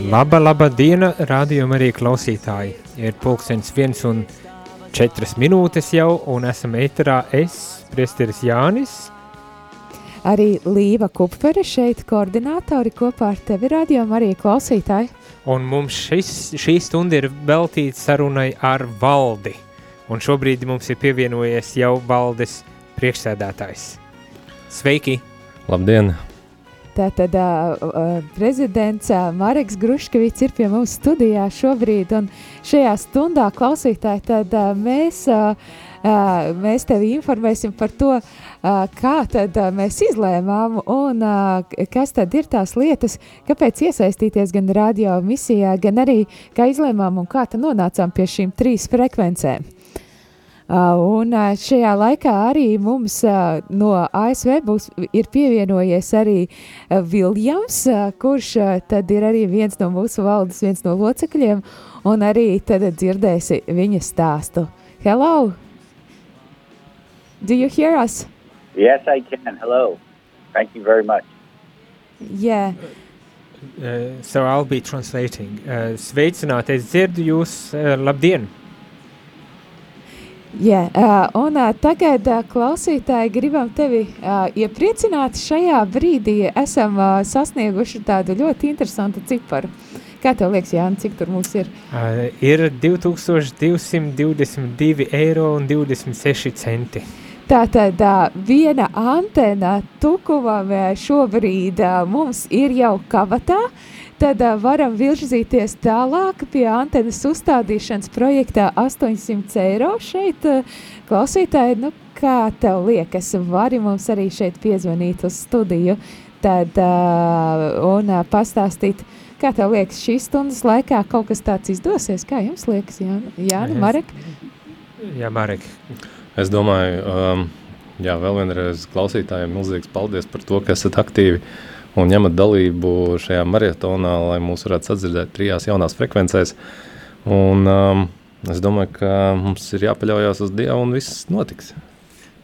Laba, laba diena, rādījuma arī klausītāji. Ir pulkstenis viens un četras minūtes jau, un esam ēterā es, priesteris Jānis. Arī Līva Kupfere šeit koordinātori kopā ar tevi rādījuma arī klausītāji. Un mums šis, šī stunda ir veltīta sarunai ar valdi. Un šobrīd mums ir pievienojies jau valdes priekšsēdētājs. Sveiki! Labdien! Tātad uh, prezidents Mareks Gruškevits ir pie mums studijā šobrīd, un šajā stundā klausītāji, tad uh, mēs, uh, mēs tevi informēsim par to, uh, kā tad uh, mēs izlēmām, un uh, kas tad ir tās lietas, kāpēc iesaistīties gan radio misijā, gan arī kā izlēmām un kā tad nonācām pie šīm trīs frekvencēm. Uh, un uh, šajā laikā arī mums uh, no ASV būs, ir pievienojies arī Viljams, kurš tad ir arī viens no mūsu valdes, viens no locekļiem, un arī tad dzirdēsi viņa stāstu. Hello! Do you hear us? Yes, I can. Hello. Thank you very much. Yeah. Uh, so I'll be translating. Uh, sveicināti, es dzirdu jūs, uh, labdien! Jā, uh, un uh, tagad, uh, klausītāji, gribam tevi uh, iepriecināt. Šajā brīdī esam uh, sasnieguši tādu ļoti interesantu ciparu. Kā tev liekas, Jānis, cik tur mums ir? Uh, ir 2222 eiro un 26 centi. Tātad uh, viena antena tukumam šobrīd uh, mums ir jau kabatā, tad uh, varam virzīties tālāk pie antenas uzstādīšanas projektā 800 eiro šeit. Uh, klausītāji, nu kā tev liekas, vari mums arī šeit piezvanīt uz studiju tad, uh, un uh, pastāstīt, kā tev liekas, šīs stundas laikā kaut kas tāds izdosies? Kā jums liekas, Jāna, Jāna Marek? Jā, Marek. Es domāju, um, jā, vēl vienreiz klausītājiem milzīgs paldies par to, ka esat aktīvi un ņemat dalību šajā maratonā, lai mūs varētu sadzirdēt trijās jaunās frekvencēs. Un, um, es domāju, ka mums ir jāpaļaujas uz Dievu un viss notiks.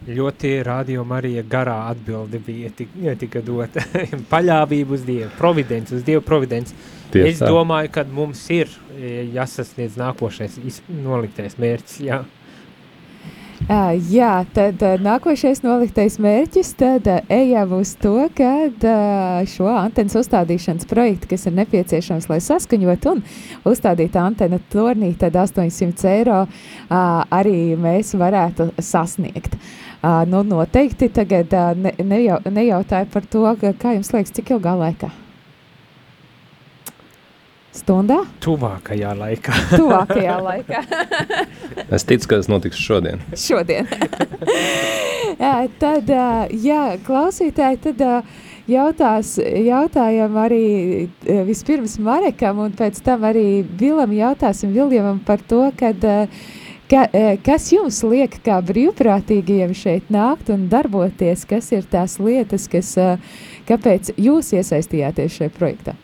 Ļoti rādījuma arī garā atbildi bija tik, tika dota. Paļāvība uz Dievu, providence, uz Dievu providence. Tieši es domāju, ka mums ir jāsasniedz nākošais noliktais mērķis. Jā. Uh, jā, tad uh, nākošais noliktais mērķis, tad uh, ejam uz to, ka uh, šo antenas uzstādīšanas projektu, kas ir nepieciešams, lai saskaņot un uzstādītu antenu tornī, tad 800 eiro uh, arī mēs varētu sasniegt. Uh, nu, noteikti tagad uh, ne, nejau, nejautāju par to, ka, kā jums liekas, cik ilgā laikā? Stundā? Tuvākajā laikā. Tuvākajā laikā. Es ticu, ka tas notiks šodien. šodien. tad, jā, klausītāji, tad jautās, jautājam arī vispirms Marekam un pēc tam arī Vilam jautāsim Viljamam par to, kad, ka, kas jums liek kā brīvprātīgajiem šeit nākt un darboties, kas ir tās lietas, kas, kāpēc jūs iesaistījāties šajā projektā?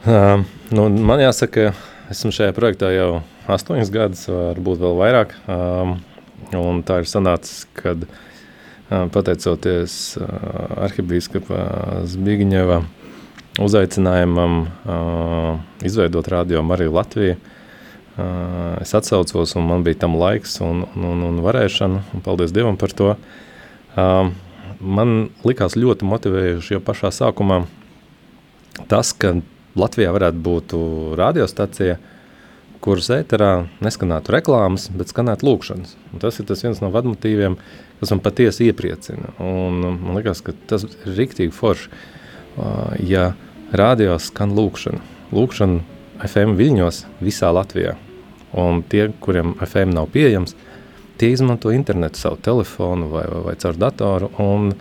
Um, nu, man jāsaka, esmu šajā projektā jau astoņus gadus, varbūt vēl vairāk. Um, un tā ir sanācis, kad um, pateicoties uh, arhibīskapa Zbigņeva uzaicinājumam uh, izveidot radio Mariju Latviju, uh, es atsaucos un man bija tam laiks un, un, un, varēšana, un paldies Dievam par to. Um, man likās ļoti motivējuši jau pašā sākumā tas, ka Latvijā varētu būt radiostacija, kuras ēterā neskanētu reklāmas, bet skanētu lūkšanas. Un tas ir tas viens no vadmotīviem, kas man patiesi iepriecina. Un man liekas, ka tas ir riktīgi forši, uh, ja radio skan lūkšana. Lūkšana FM viļņos visā Latvijā. Un tie, kuriem FM nav pieejams, tie izmanto internetu, savu telefonu vai, vai, vai caur datoru un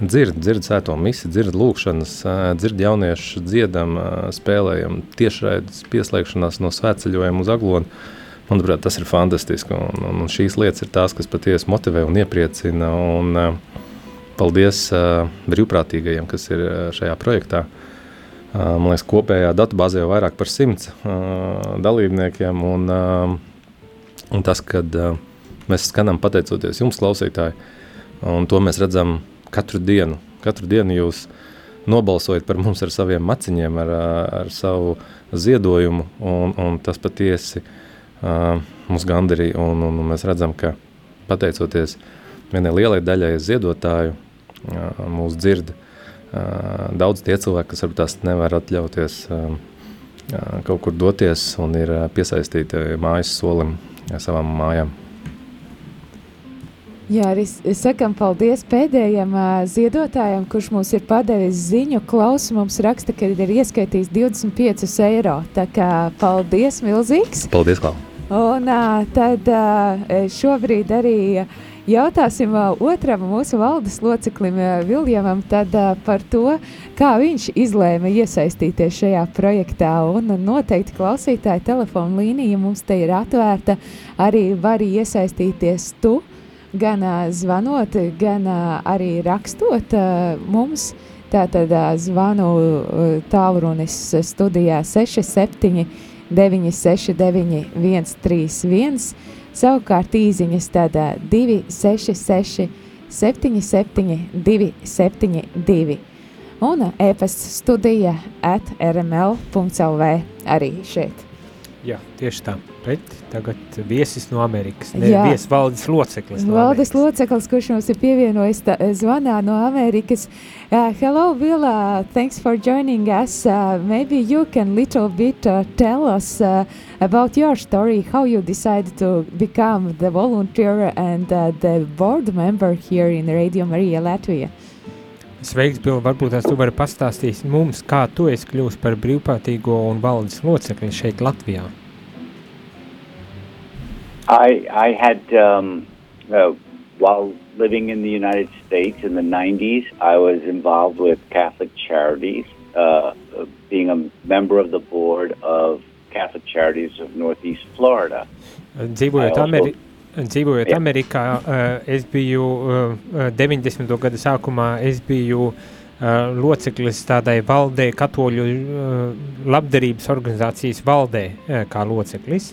dzird, dzird sēto misi, dzird lūkšanas, dzird jauniešu dziedam, spēlējam, tiešraides pieslēgšanās no svētceļojuma uz aglonu. Manuprāt, tas ir fantastiski, un, un, šīs lietas ir tās, kas patiesi motivē un iepriecina, un paldies brīvprātīgajiem, kas ir šajā projektā. Man liekas, kopējā datubāzē jau vairāk par simts dalībniekiem, un, un tas, kad mēs skanam pateicoties jums, klausītāji, un to mēs redzam katru dienu. Katru dienu jūs nobalsojiet par mums ar saviem maciņiem, ar, ar savu ziedojumu, un, un tas patiesi uh, mums gandarīja, un, un, un mēs redzam, ka pateicoties vienai lielai daļai ziedotāju, uh, mūs dzird uh, daudz tie cilvēki, kas varbūt tās nevar atļauties uh, kaut kur doties un ir piesaistīti mājas solim savām mājām. Jā, arī sakam paldies pēdējiem uh, ziedotājiem, kurš mums ir padevis ziņu. Klaus mums raksta, ka ir ieskaitījis 25 eiro. Tā kā paldies milzīgs. Paldies, Klau. Un uh, tad uh, šobrīd arī jautāsim uh, otram mūsu valdes loceklim uh, Viljamam tad uh, par to, kā viņš izlēma iesaistīties šajā projektā. Un noteikti klausītāja telefona līnija mums te ir atvērta. Arī var iesaistīties tu gan zvanot, gan arī rakstot mums. Tātad zvanu tālrunis studijā 67 969 131, savukārt īziņas tādā 266 77 272 un e-pasta studija at rml.lv arī šeit. Jā, tieši tā. Bet tagad viesis no Amerikas. Ne, viesis valdes loceklis. No valdes Amerikas. loceklis, kurš mums ir pievienojis tā, zvanā no Amerikas. Uh, hello, Villa. Thanks for joining us. Uh, maybe you can little bit uh, tell us uh, about your story, how you decided to become the volunteer and uh, the board member here in Radio Maria Latvija. Sveiks, Bill. Varbūt tās tu vari pastāstīt mums, kā tu esi kļuvis par brīvprātīgo un valdes locekli šeit Latvijā. I, I had, um, uh, while living in the United States in the 90s, I was involved with Catholic Charities, uh, being a member of the board of Catholic Charities of Northeast Florida. Dzīvojot Amerikā dzīvojot Jā. Amerikā, uh, es biju uh, 90. gada sākumā, es biju uh, loceklis tādai valdē, katoļu uh, labdarības organizācijas valdē, uh, kā loceklis.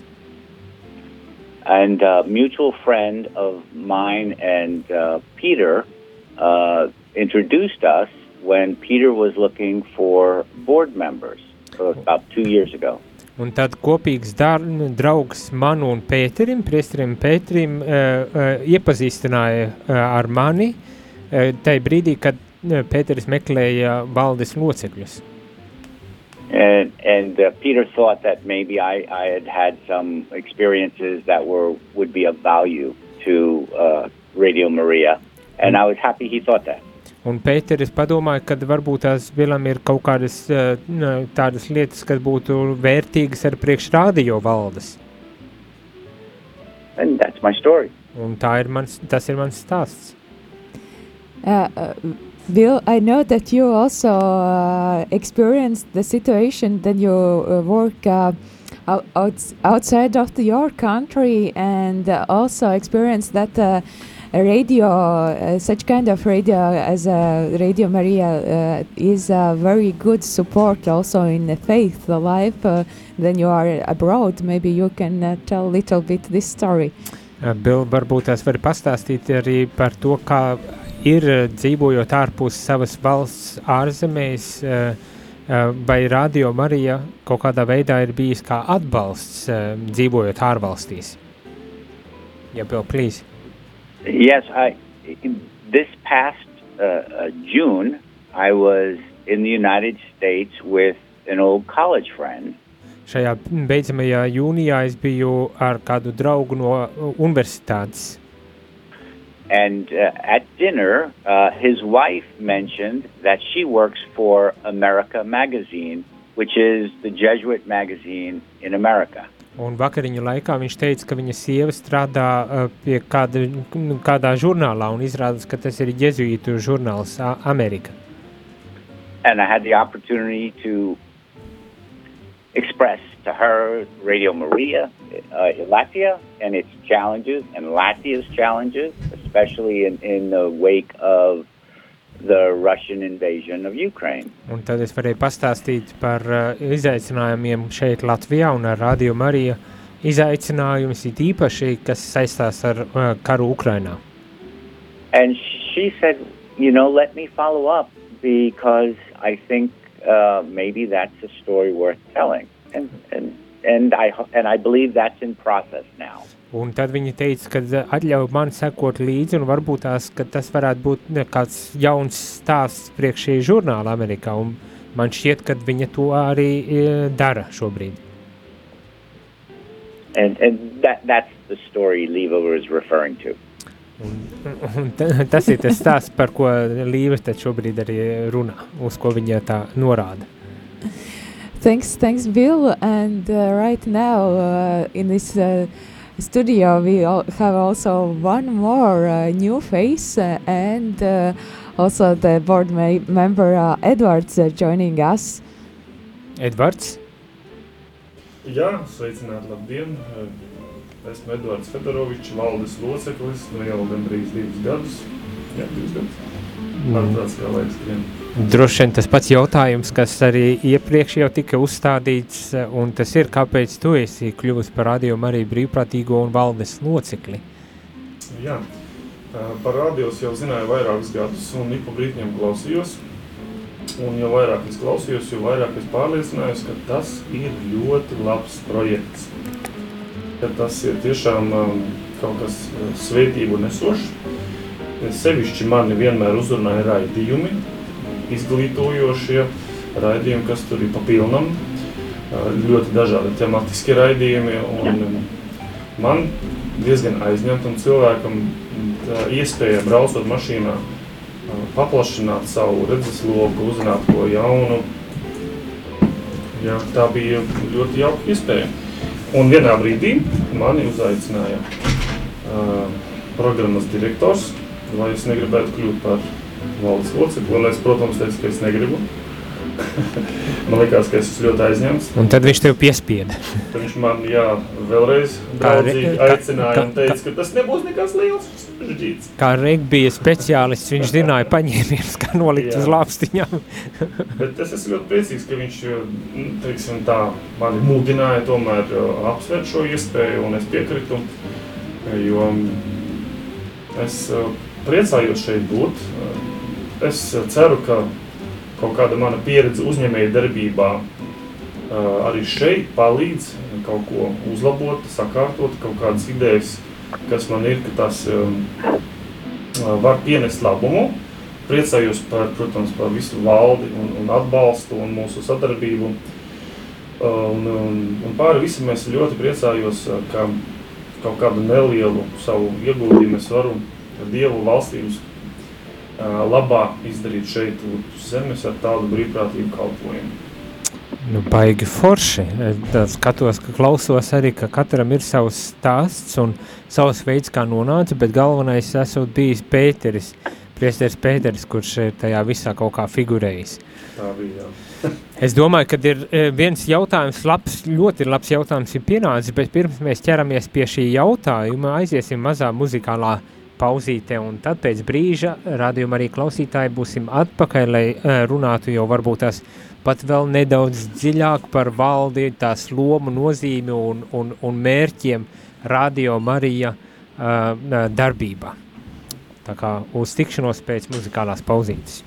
And a uh, mutual friend of mine and uh, Peter uh, introduced us when Peter was looking for board members about two years ago. Un tad kopīgs dar, draugs man un Pēterim, priesterim Pēterim, uh, uh, iepazīstināja uh, ar mani uh, tajā brīdī, kad uh, Pēteris meklēja valdes locekļus. And, and uh, Peter thought that maybe I, I had had some experiences that were would be of value to uh, Radio Maria, and I was happy he thought that. Un Pēteris padomāja, ka varbūt tās Vilam ir kaut kādas uh, tādas lietas, kas būtu vērtīgas ar priekš radio valdes. And that's my story. Un tā ir mans, tas ir mans stāsts. Uh, uh, Bill, I know that you also uh, experienced the situation that you uh, work uh, out, outside of the, your country and uh, also experienced that uh, radio, uh, such kind of radio as uh, Radio Maria uh, is a very good support also in the faith the life. then you are abroad, maybe you can tell a little bit this story. Bill, varbūt tās var pastāstīt arī par to, kā ir dzīvojot ārpus savas valsts ārzemēs, vai Radio Marija kaut kādā veidā ir bijis kā atbalsts dzīvojot ārvalstīs. Ja, Bill, please. Yes, I. This past uh, uh, June, I was in the United States with an old college friend. Šajā beidzamajā jūnijā es biju ar kādu draugu no universitātes. And uh, at dinner, uh, his wife mentioned that she works for America Magazine, which is the Jesuit magazine in America. Un vakariņu laikā viņš teica, ka viņa sieva strādā uh, pie kāda, kādā žurnālā un izrādās, ka tas ir jezuītu žurnāls Amerika. And I had the opportunity to express to her Radio Maria uh, Latvia and its challenges and Latvia's challenges, especially in, in the wake of the Russian invasion of Ukraine. Un tad es varēju pastāstīt par uh, izaicinājumiem šeit Latvijā un ar Radio Mariju izaicinājumus it īpaši, kas saistās ar uh, karu Ukrainā. And she said, you know, let me follow up because I think uh, maybe that's a story worth telling, and and and I and I believe that's in process now. Un tad viņi teica, ka atļauj man sekot līdzi, un varbūt tās, tas varētu būt kāds jauns stāsts priekš šī žurnāla Amerikā. Un man šķiet, ka viņa to arī e, dara šobrīd. And, and that, that's the story Levover is referring to. Un, un tas ir tas stāsts, par ko Līva šobrīd arī runā, uz ko viņa tā norāda. Thanks, thanks, Bill. And uh, right now, uh, in this uh, studio, we have also one more uh, new face, uh, and uh, also the board member Edwards joining us. Edwards. Jā, sveicināti, labdien! Esmu Edvards Fedorovičs, valdes loceklis, nu jau gandrīz divus gadus. Jā, divus gadus. Mm. Tāds kā laiks skrien. Droši vien tas pats jautājums, kas arī iepriekš jau tika uzstādīts, un tas ir, kāpēc tu esi kļuvis par radio arī brīvprātīgo un valdes locekli? Jā, par radios jau zināju vairākus gadus, un ik pa brītņiem klausījos. Un jo vairāk es klausījos, jo vairāk es pārliecinājos, ka tas ir ļoti labs projekts. Ka tas ir tiešām kaut kas svētību nesošs. Sevišķi mani vienmēr uzrunāja raidījumi, izglītojošie raidījumi, kas tur ir papilnam. Ļoti dažādi tematiskie raidījumi. Man diezgan aizņemtam cilvēkam iespēja braucot mašīnā, paplašināt savu redzesloku, uzzināt ko jaunu. Jā, tā bija ļoti jauka iespēja. Un vienā brīdī mani uzaicināja uh, programmas direktors, vai es negribētu kļūt par valdes locekli. Un es, protams, teicu, ka es negribu. man liekas, ka es esmu ļoti aizņemts. Un tad viņš tev piespieda. tad viņš man jā, vēlreiz draudzīgi aicināja kā, un teica, ka tas nebūs nekas liels sarežģīts. Kā regbija speciālists, viņš zināja paņēmienus, kā nolikt uz lāpstiņām. Bet es esmu ļoti priecīgs, ka viņš nu, teiksim, tā, mani mudināja tomēr apsvērt šo iespēju un es piekritu. Jo es priecājos šeit būt. Es ceru, ka kaut kāda mana pieredze uzņēmēja darbībā arī šeit palīdz kaut ko uzlabot, sakārtot, kaut kādas idejas, kas man ir, ka tas var pienest labumu. Priecājos par, protams, par visu valdi un, un atbalstu un mūsu sadarbību. Un, un, un pāri visam es ļoti priecājos, ka kaut kādu nelielu savu ieguldījumu es varu Dievu valstības labā izdarīt šeit uz zemes ar tādu brīvprātīgu kalpojumu. Nu, baigi forši. Es skatos, ka klausos arī, ka katram ir savs stāsts un savs veids, kā nonāca, bet galvenais esot bijis Pēteris, priesteris Pēteris, kurš ir tajā visā kaut kā figurējis. Tā bija, jā. es domāju, ka ir viens jautājums, labs, ļoti labs jautājums ir pienācis, bet pirms mēs ķeramies pie šī jautājuma, aiziesim mazā muzikālā uh, pauzīte, un tad pēc brīža radījuma arī klausītāji būsim atpakaļ, lai runātu jau varbūt tās pat vēl nedaudz dziļāk par valdi, tās lomu nozīmi un, un, un mērķiem Radio Marija uh, darbībā. Tā kā uz tikšanos pēc muzikālās pauzītes.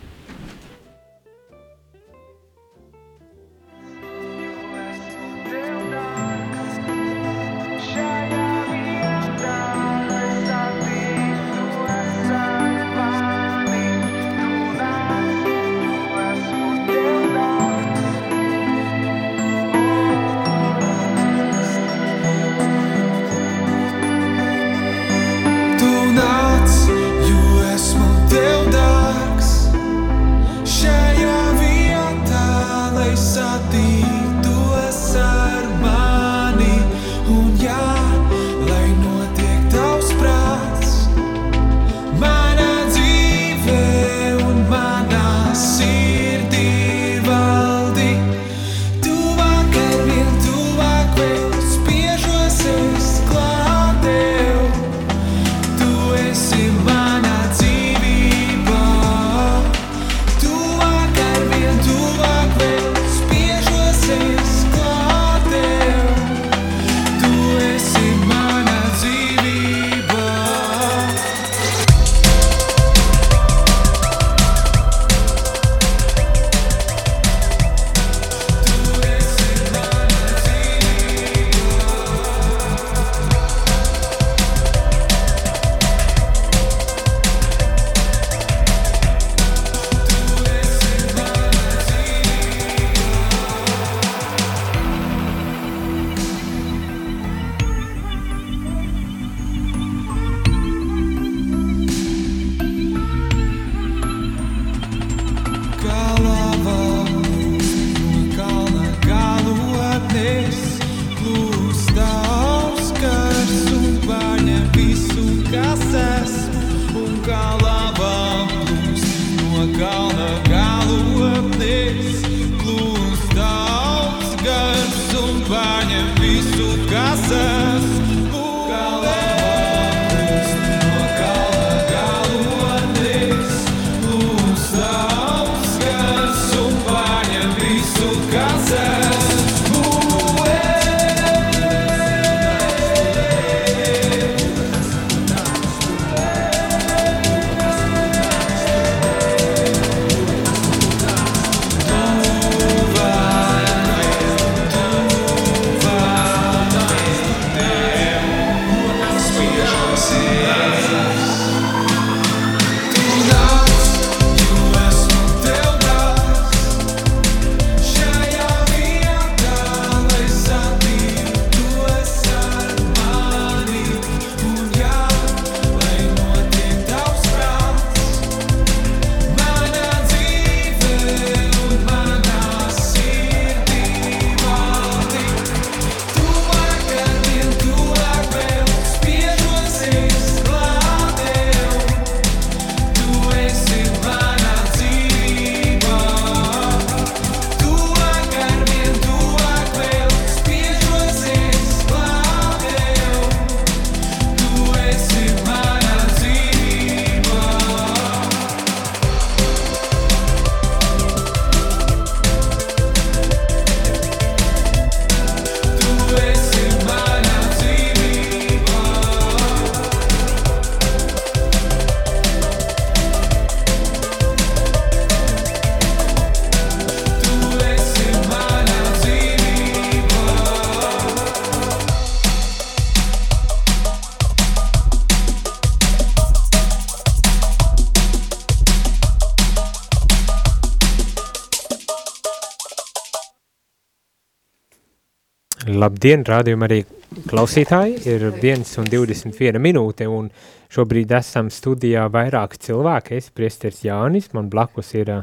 Labdien, rādījumā arī klausītāji, ir 1 un 21 minūte, un šobrīd esam studijā vairāki cilvēki, es priesteris Jānis, man blakus ir...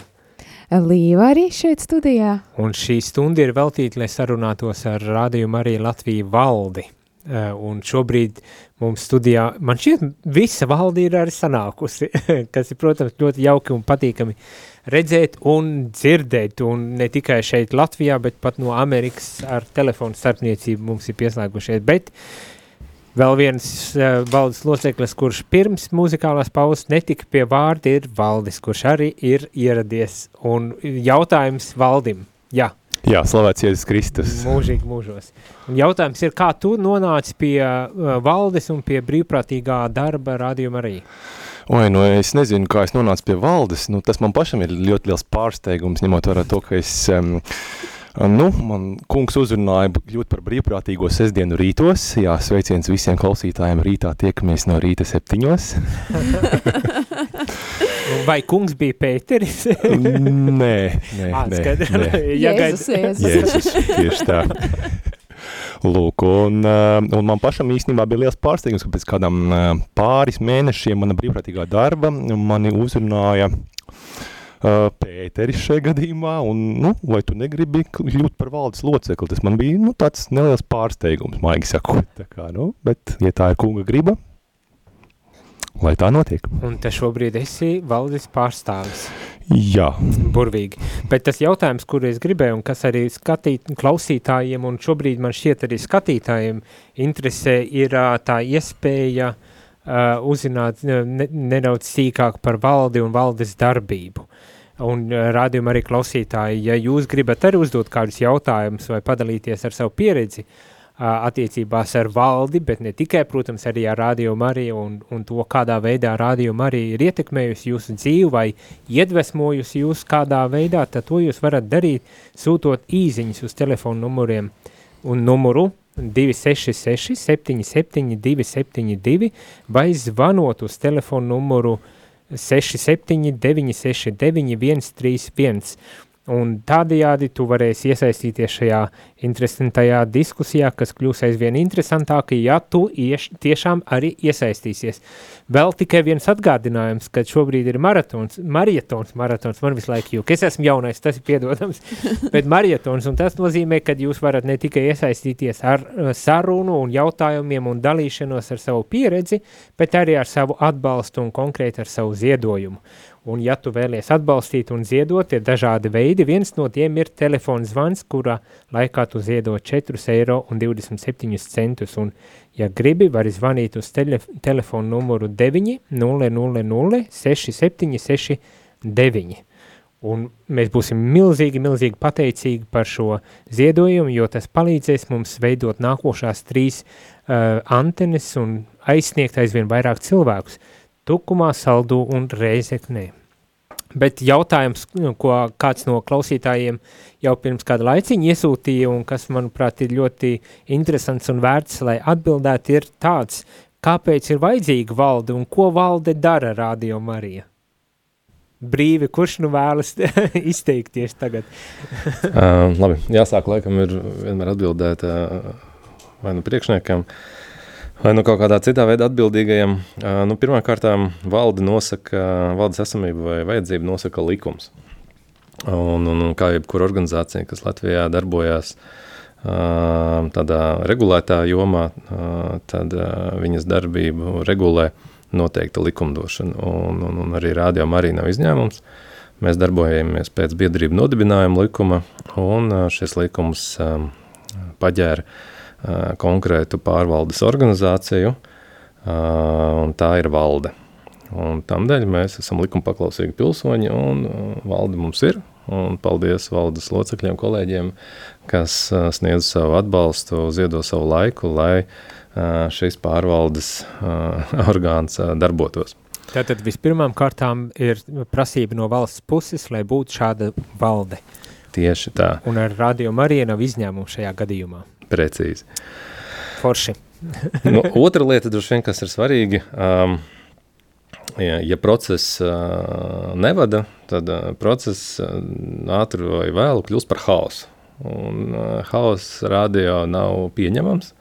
Līva arī šeit studijā. Un šī stunda ir veltīta, lai sarunātos ar rādījumu arī Latviju valdi. Un šobrīd mums studijā, man šķiet, visa valde ir arī sanākusi, kas ir, protams, ļoti jauki un patīkami redzēt un dzirdēt, un ne tikai šeit Latvijā, bet pat no Amerikas ar telefonu starpniecību mums ir pieslēgušies, bet vēl viens uh, valdes loceklis, kurš pirms muzikālās pauzes netika pie vārda, ir Valdis, kurš arī ir ieradies, un jautājums Valdim, jā. Jā, slavēts Jēzus Kristus. Mūžīgi mūžos. Un jautājums ir, kā tu nonāci pie uh, valdes un pie brīvprātīgā darba rādījuma arī? Uh, Oi, nu es nezinu, kā es nonācu pie valdes. Nu, tas man pašam ir ļoti liels pārsteigums, ņemot vērā to, ka es, um, nu, man kungs uzrunāja kļūt par brīvprātīgo sestdienu rītos. Jā, sveiciens visiem klausītājiem rītā tiekamies no rīta septiņos. Vai kungs bija Pēteris? nē, nē, nē, nē. Jēzus, Jēzus. Jēzus, tieši tā. Lūk, un, eh, un man pašam īstenībā bija liels pārsteigums, ka pēc kādām eh, pāris mēnešiem mana brīvprātīgā darba mani uzrunāja uh, Pēteris šajā gadījumā, un, nu, vai tu negribi kļūt par valdes locekli, tas man bija, nu, tāds neliels pārsteigums, maigi sakot, tā kā, nu, bet, ja tā ir kunga griba, lai tā notiek. Un te šobrīd esi valdes pārstāvis. Jā. Burvīgi. Bet tas jautājums, kur es gribēju, un kas arī skatīt, klausītājiem, un šobrīd man šķiet arī skatītājiem interesē, ir tā iespēja uh, uzzināt ne, nedaudz sīkāk par valdi un valdes darbību. Un uh, rādījumā arī klausītāji, ja jūs gribat arī uzdot kādus jautājumus vai padalīties ar savu pieredzi, uh, attiecībās ar valdi, bet ne tikai, protams, arī ar Radio Mariju un, un to, kādā veidā Radio Marija ir ietekmējusi jūsu dzīvi vai iedvesmojusi jūs kādā veidā, tad to jūs varat darīt, sūtot īziņas uz telefonu numuriem un numuru 266 77 272 vai zvanot uz telefonu numuru 67 969 131 Un tādējādi tu varēsi iesaistīties šajā interesantajā diskusijā, kas kļūs aizvien interesantāka, ja tu ieš, tiešām arī iesaistīsies. Vēl tikai viens atgādinājums, ka šobrīd ir maratons, marietons, maratons, man visu laiku jūk, es esmu jaunais, tas ir piedodams, bet marietons, un tas nozīmē, ka jūs varat ne tikai iesaistīties ar uh, sarunu un jautājumiem un dalīšanos ar savu pieredzi, bet arī ar savu atbalstu un konkrēti ar savu ziedojumu. Un, ja tu vēlies atbalstīt un ziedot, ir dažādi veidi. Viens no tiem ir telefona zvans, kurā laikā tu ziedo 4,27 eiro. Un, ja gribi, vari zvanīt uz telef telefona numuru 9 000 676 9. Un mēs būsim milzīgi, milzīgi pateicīgi par šo ziedojumu, jo tas palīdzēs mums veidot nākošās trīs uh, antenes un aizsniegt aizvien vairāk cilvēkus. Tukumā, Saldū un Reizeknē. Bet jautājums, ko kāds no klausītājiem jau pirms kāda laiciņa iesūtīja un kas, manuprāt, ir ļoti interesants un vērts, lai atbildētu, ir tāds, kāpēc ir vajadzīga valde un ko valde dara Radio Marija? Brīvi, kurš nu vēlas izteikties tagad? uh, labi, jāsāk laikam ir vienmēr atbildēt uh, vai nu priekšniekam, uh, Vai nu kaut kādā citā veidā atbildīgajam, nu, pirmkārt, valde nosaka, valdes esamību vai vajadzību nosaka likums. Un, un, un kā jebkura organizācija, kas Latvijā darbojas tādā regulētā jomā, tad viņas darbību regulē noteikta likumdošana. Un, un, un arī rādījām arī nav izņēmums. Mēs darbojamies pēc biedrību nodibinājuma likuma, un šis likums paģēra konkrētu pārvaldes organizāciju, un tā ir valde. Un tamdēļ mēs esam likuma paklausīgi pilsoņi, un valde mums ir. Un paldies valdes locekļiem, kolēģiem, kas sniedz savu atbalstu, ziedo savu laiku, lai šis pārvaldes orgāns darbotos. Tātad vispirmām kārtām ir prasība no valsts puses, lai būtu šāda valde. Tieši tā. Un ar radio Mariju nav izņēmumu šajā gadījumā. Precīzi. Forši. nu, otra lieta, droši vien, kas ir svarīga, um, ja, ja process uh, nevada, tad uh, process uh, ātri vai vēlu kļūst par haosu. un uh, hauss radio nav pieņemams.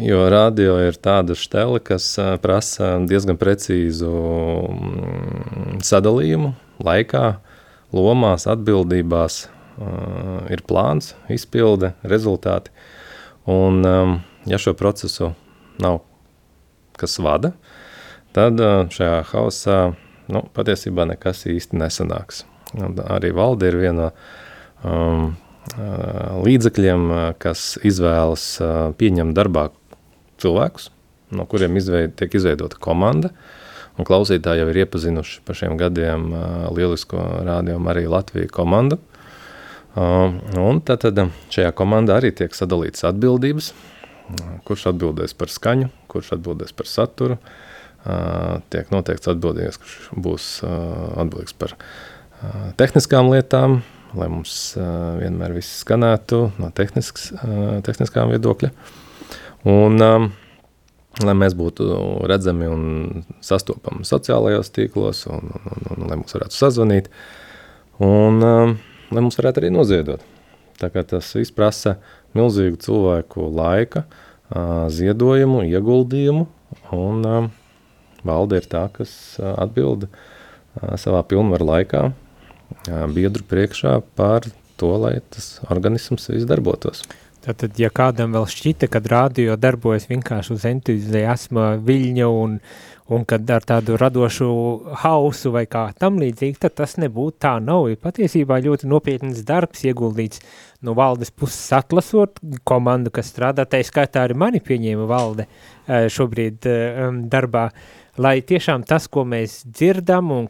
Jo radio ir tāda štele, kas uh, prasa diezgan precīzu mm, sadalījumu laikā, lomās, atbildībās. Uh, ir plāns, izpilde, rezultāti. Un, um, ja šo procesu nav kas vada, tad uh, šajā hausā nu, patiesībā nekas īsti nesanāks. Un arī valde ir viena no um, līdzekļiem, kas izvēlas pieņemt darbā cilvēkus, no kuriem izveid, tiek izveidota komanda. Un klausītāji jau ir iepazinuši par šiem gadiem lielisko rādījumu arī Latviju komandu. Un tad, tad šajā komandā arī tiek sadalītas atbildības, kurš atbildēs par skaņu, kurš atbildēs par saturu. Tiek noteikts atbildīgais, kurš būs atbildīgs par tehniskām lietām, lai mums uh, vienmēr viss skanētu no tehnisks, uh, tehniskām viedokļa. Un, um, lai mēs būtu redzami un sastopami sociālajos tīklos, un, un, un, un lai mums varētu sazvanīt, un um, lai mums varētu arī noziedot. Tā kā tas viss prasa milzīgu cilvēku laika, ziedojumu, ieguldījumu, un valde ir tā, kas atbild savā pilnvaru laikā biedru priekšā par to, lai tas organisms viss darbotos. Tātad, ja kādam vēl šķita, ka rādio darbojas vienkārši uz entuziasma viļņa un, un kad ar tādu radošu hausu vai kā tam līdzīgi, tad tas nebūtu tā nav. Ir patiesībā ļoti nopietns darbs ieguldīts no valdes puses atlasot komandu, kas strādā, tā skaitā arī mani pieņēma valde šobrīd darbā, lai tiešām tas, ko mēs dzirdam un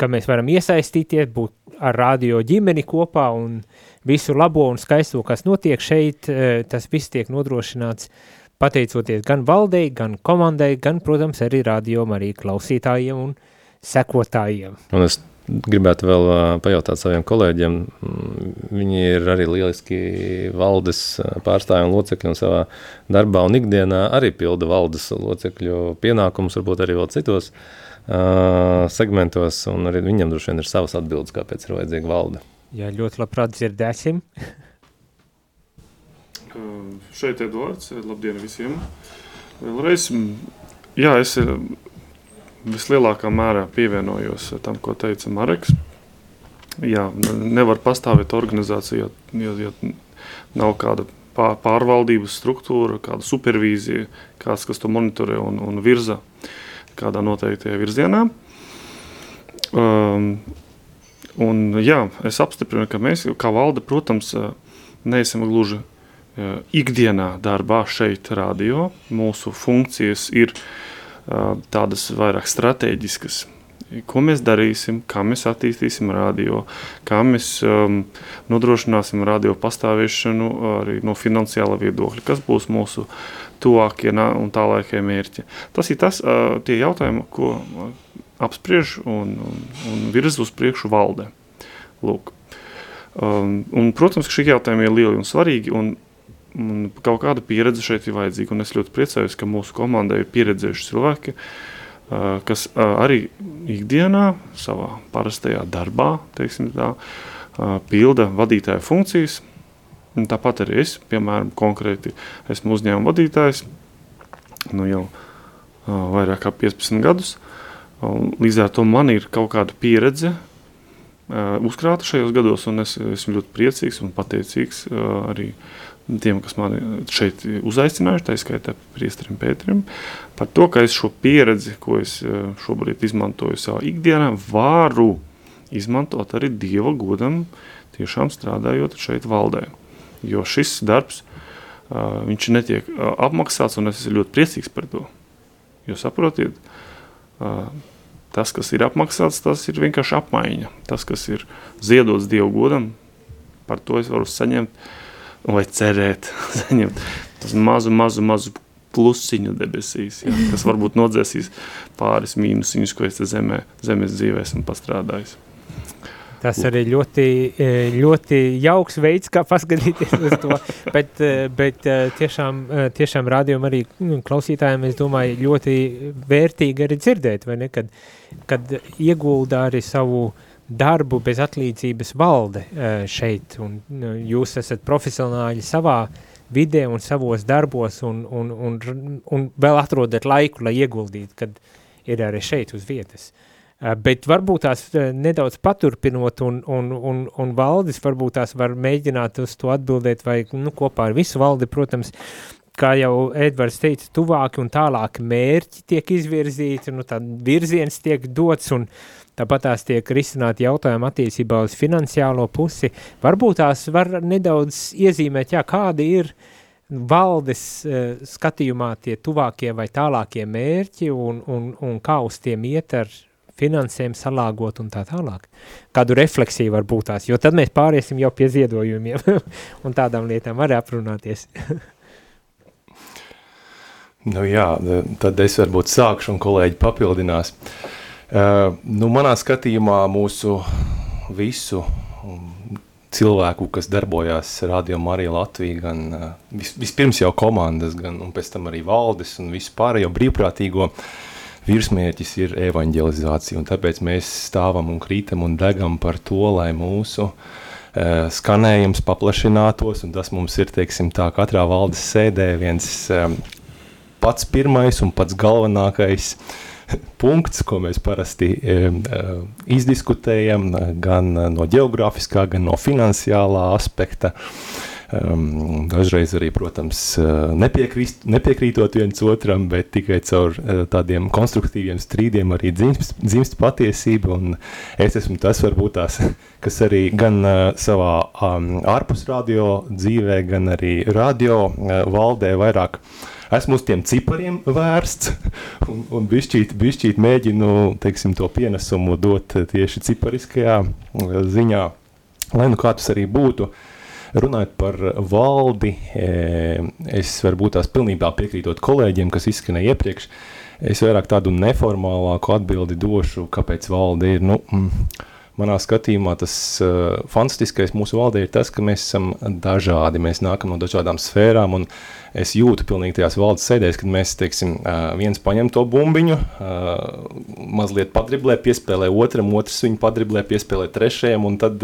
ka mēs varam iesaistīties, būt ar radio ģimeni kopā un visu labo un skaisto, kas notiek šeit, e, tas viss tiek nodrošināts pateicoties gan valdei, gan komandai, gan, protams, arī radio arī klausītājiem un sekotājiem. Un es gribētu vēl pajautāt saviem kolēģiem, mm, viņi ir arī lieliski valdes pārstāvji un locekļi un savā darbā un ikdienā arī pilda valdes locekļu pienākumus, varbūt arī vēl citos uh, segmentos, un arī viņam droši vien ir savas atbildes, kāpēc ir vajadzīga valde. Jā, ļoti labprāt dzirdēsim. šeit Edvards, labdien visiem. Vēlreiz, jā, es vislielākā mērā pievienojos tam, ko teica Mareks. Jā, nevar pastāvēt organizācija, ja, ja nav kāda pārvaldības struktūra, kāda supervīzija, kāds, kas to monitorē un, un virza. Kādā noteiktajā virzienā. Um, un, jā, es apstiprinu, ka mēs, kā valde, protams, uh, neesam gluži uh, ikdienā darbā šeit, radio. Mūsu funkcijas ir uh, tādas vairāk strateģiskas. Ko mēs darīsim, kā mēs attīstīsim radio, kā mēs um, nodrošināsim radio pastāvēšanu arī no finansiāla viedokļa, kas būs mūsu tuvākie un tālākie mērķi. Tas ir tas, tie jautājumi, ko apspriež un, un, un virz uz priekšu valde. Lūk. Um, un, protams, šie jautājumi ir lieli un svarīgi, un, un kaut kāda pieredze šeit ir vajadzīga. Un es ļoti priecājos, ka mūsu komandai ir pieredzējuši cilvēki, kas arī ikdienā, savā parastajā darbā, tā, pilda vadītāja funkcijas, Un tāpat arī es, piemēram, konkrēti esmu uzņēmuma vadītājs nu jau vairāk kā 15 gadus. Līdz ar to man ir kaut kāda pieredze uzkrāta šajos gados, un es esmu ļoti priecīgs un pateicīgs arī tiem, kas mani šeit uzaicinājuši, tā skaitā priesterim Pēterim, par to, ka es šo pieredzi, ko es šobrīd izmantoju savā ikdienā, varu izmantot arī Dieva godam, tiešām strādājot šeit valdē jo šis darbs uh, viņš netiek uh, apmaksāts, un es esmu ļoti priecīgs par to. Jo saprotiet, tas, kas ir apmaksāts, tas ir vienkārši apmaiņa. Tas, kas ir ziedots Dievu godam, par to es varu saņemt vai cerēt, saņemt mazu, mazu, mazu plusiņu debesīs, ja, kas varbūt nodzēsīs pāris mīnusiņus, ko es zemē, zemes dzīvē esmu pastrādājis. Tas arī ļoti, e, ļoti jauks veids, kā paskatīties uz to. bet, e, bet e, tiešām, tiešām rādījumam arī nu, klausītājiem, es domāju, ļoti vērtīgi arī dzirdēt, vai ne, kad, kad iegulda arī savu darbu bez atlīdzības valde šeit, un jūs esat profesionāļi savā vidē un savos darbos, un, un, un, un vēl atrodat laiku, lai ieguldītu, kad ir arī šeit uz vietas. Bet varbūt tās nedaudz paturpinot, un, un, un, un valdis varbūt tās var mēģināt uz to atbildēt, vai nu, kopā ar visu valdi, protams, kā jau Edvards teica, tuvāki un tālāki mērķi tiek izvirzīti, nu, tad virziens tiek dots, un tāpat tās tiek risināti jautājumi attiecībā uz finansiālo pusi. Varbūt tās var nedaudz iezīmēt, jā, kādi ir valdes uh, skatījumā tie tuvākie vai tālākie mērķi, un, un, un kā uz tiem iet ar finansēm salāgot un tā tālāk. Kādu refleksiju var būt tās, jo tad mēs pāriesim jau pie ziedojumiem un tādām lietām arī aprunāties. Nu jā, tad es varbūt sākšu un kolēģi papildinās. Uh, nu, manā skatījumā mūsu visu cilvēku, kas darbojās Radio Marija Latvija, gan uh, vis, vispirms jau komandas, gan un pēc tam arī valdes un visu pārējo brīvprātīgo virsmērķis ir evanģelizācija, un tāpēc mēs stāvam un krītam un degam par to, lai mūsu uh, skanējums paplašinātos, un tas mums ir, teiksim tā, katrā valdes sēdē viens um, pats pirmais un pats galvenākais punkts, ko mēs parasti e, e, izdiskutējam, gan no geogrāfiskā, gan no finansiālā aspekta. Dažreiz arī, protams, nepiekrīst, nepiekrītot viens otram, bet tikai caur uh, tādiem konstruktīviem strīdiem arī dzimst, dzimst patiesība. Es esmu tas, varbūt tās, kas arī gan savā ārpus radio dzīvē, gan arī radio valdē vairāk uh, esmu uz tiem cipariem vērsts un, un bišķīt, bišķīt mēģinu teiksim, to pienesumu dot tieši cipariskajā uh, ziņā, lai nu kā tas arī būtu. Runājot par valdi, e, es varbūt tās pilnībā piekrītot kolēģiem, kas izskanēja iepriekš, es vairāk tādu neformālāku atbildi došu, kāpēc valde ir, nu, mm, manā skatījumā tas uh, fantastiskais mūsu valdē ir tas, ka mēs esam dažādi, mēs nākam no dažādām sfērām un es jūtu pilnīgi tajās valdes sēdēs, kad mēs, teiksim, viens paņem to bumbiņu, mazliet padriblē, piespēlē otram, otrs viņu padriblē, piespēlē trešajam, un tad,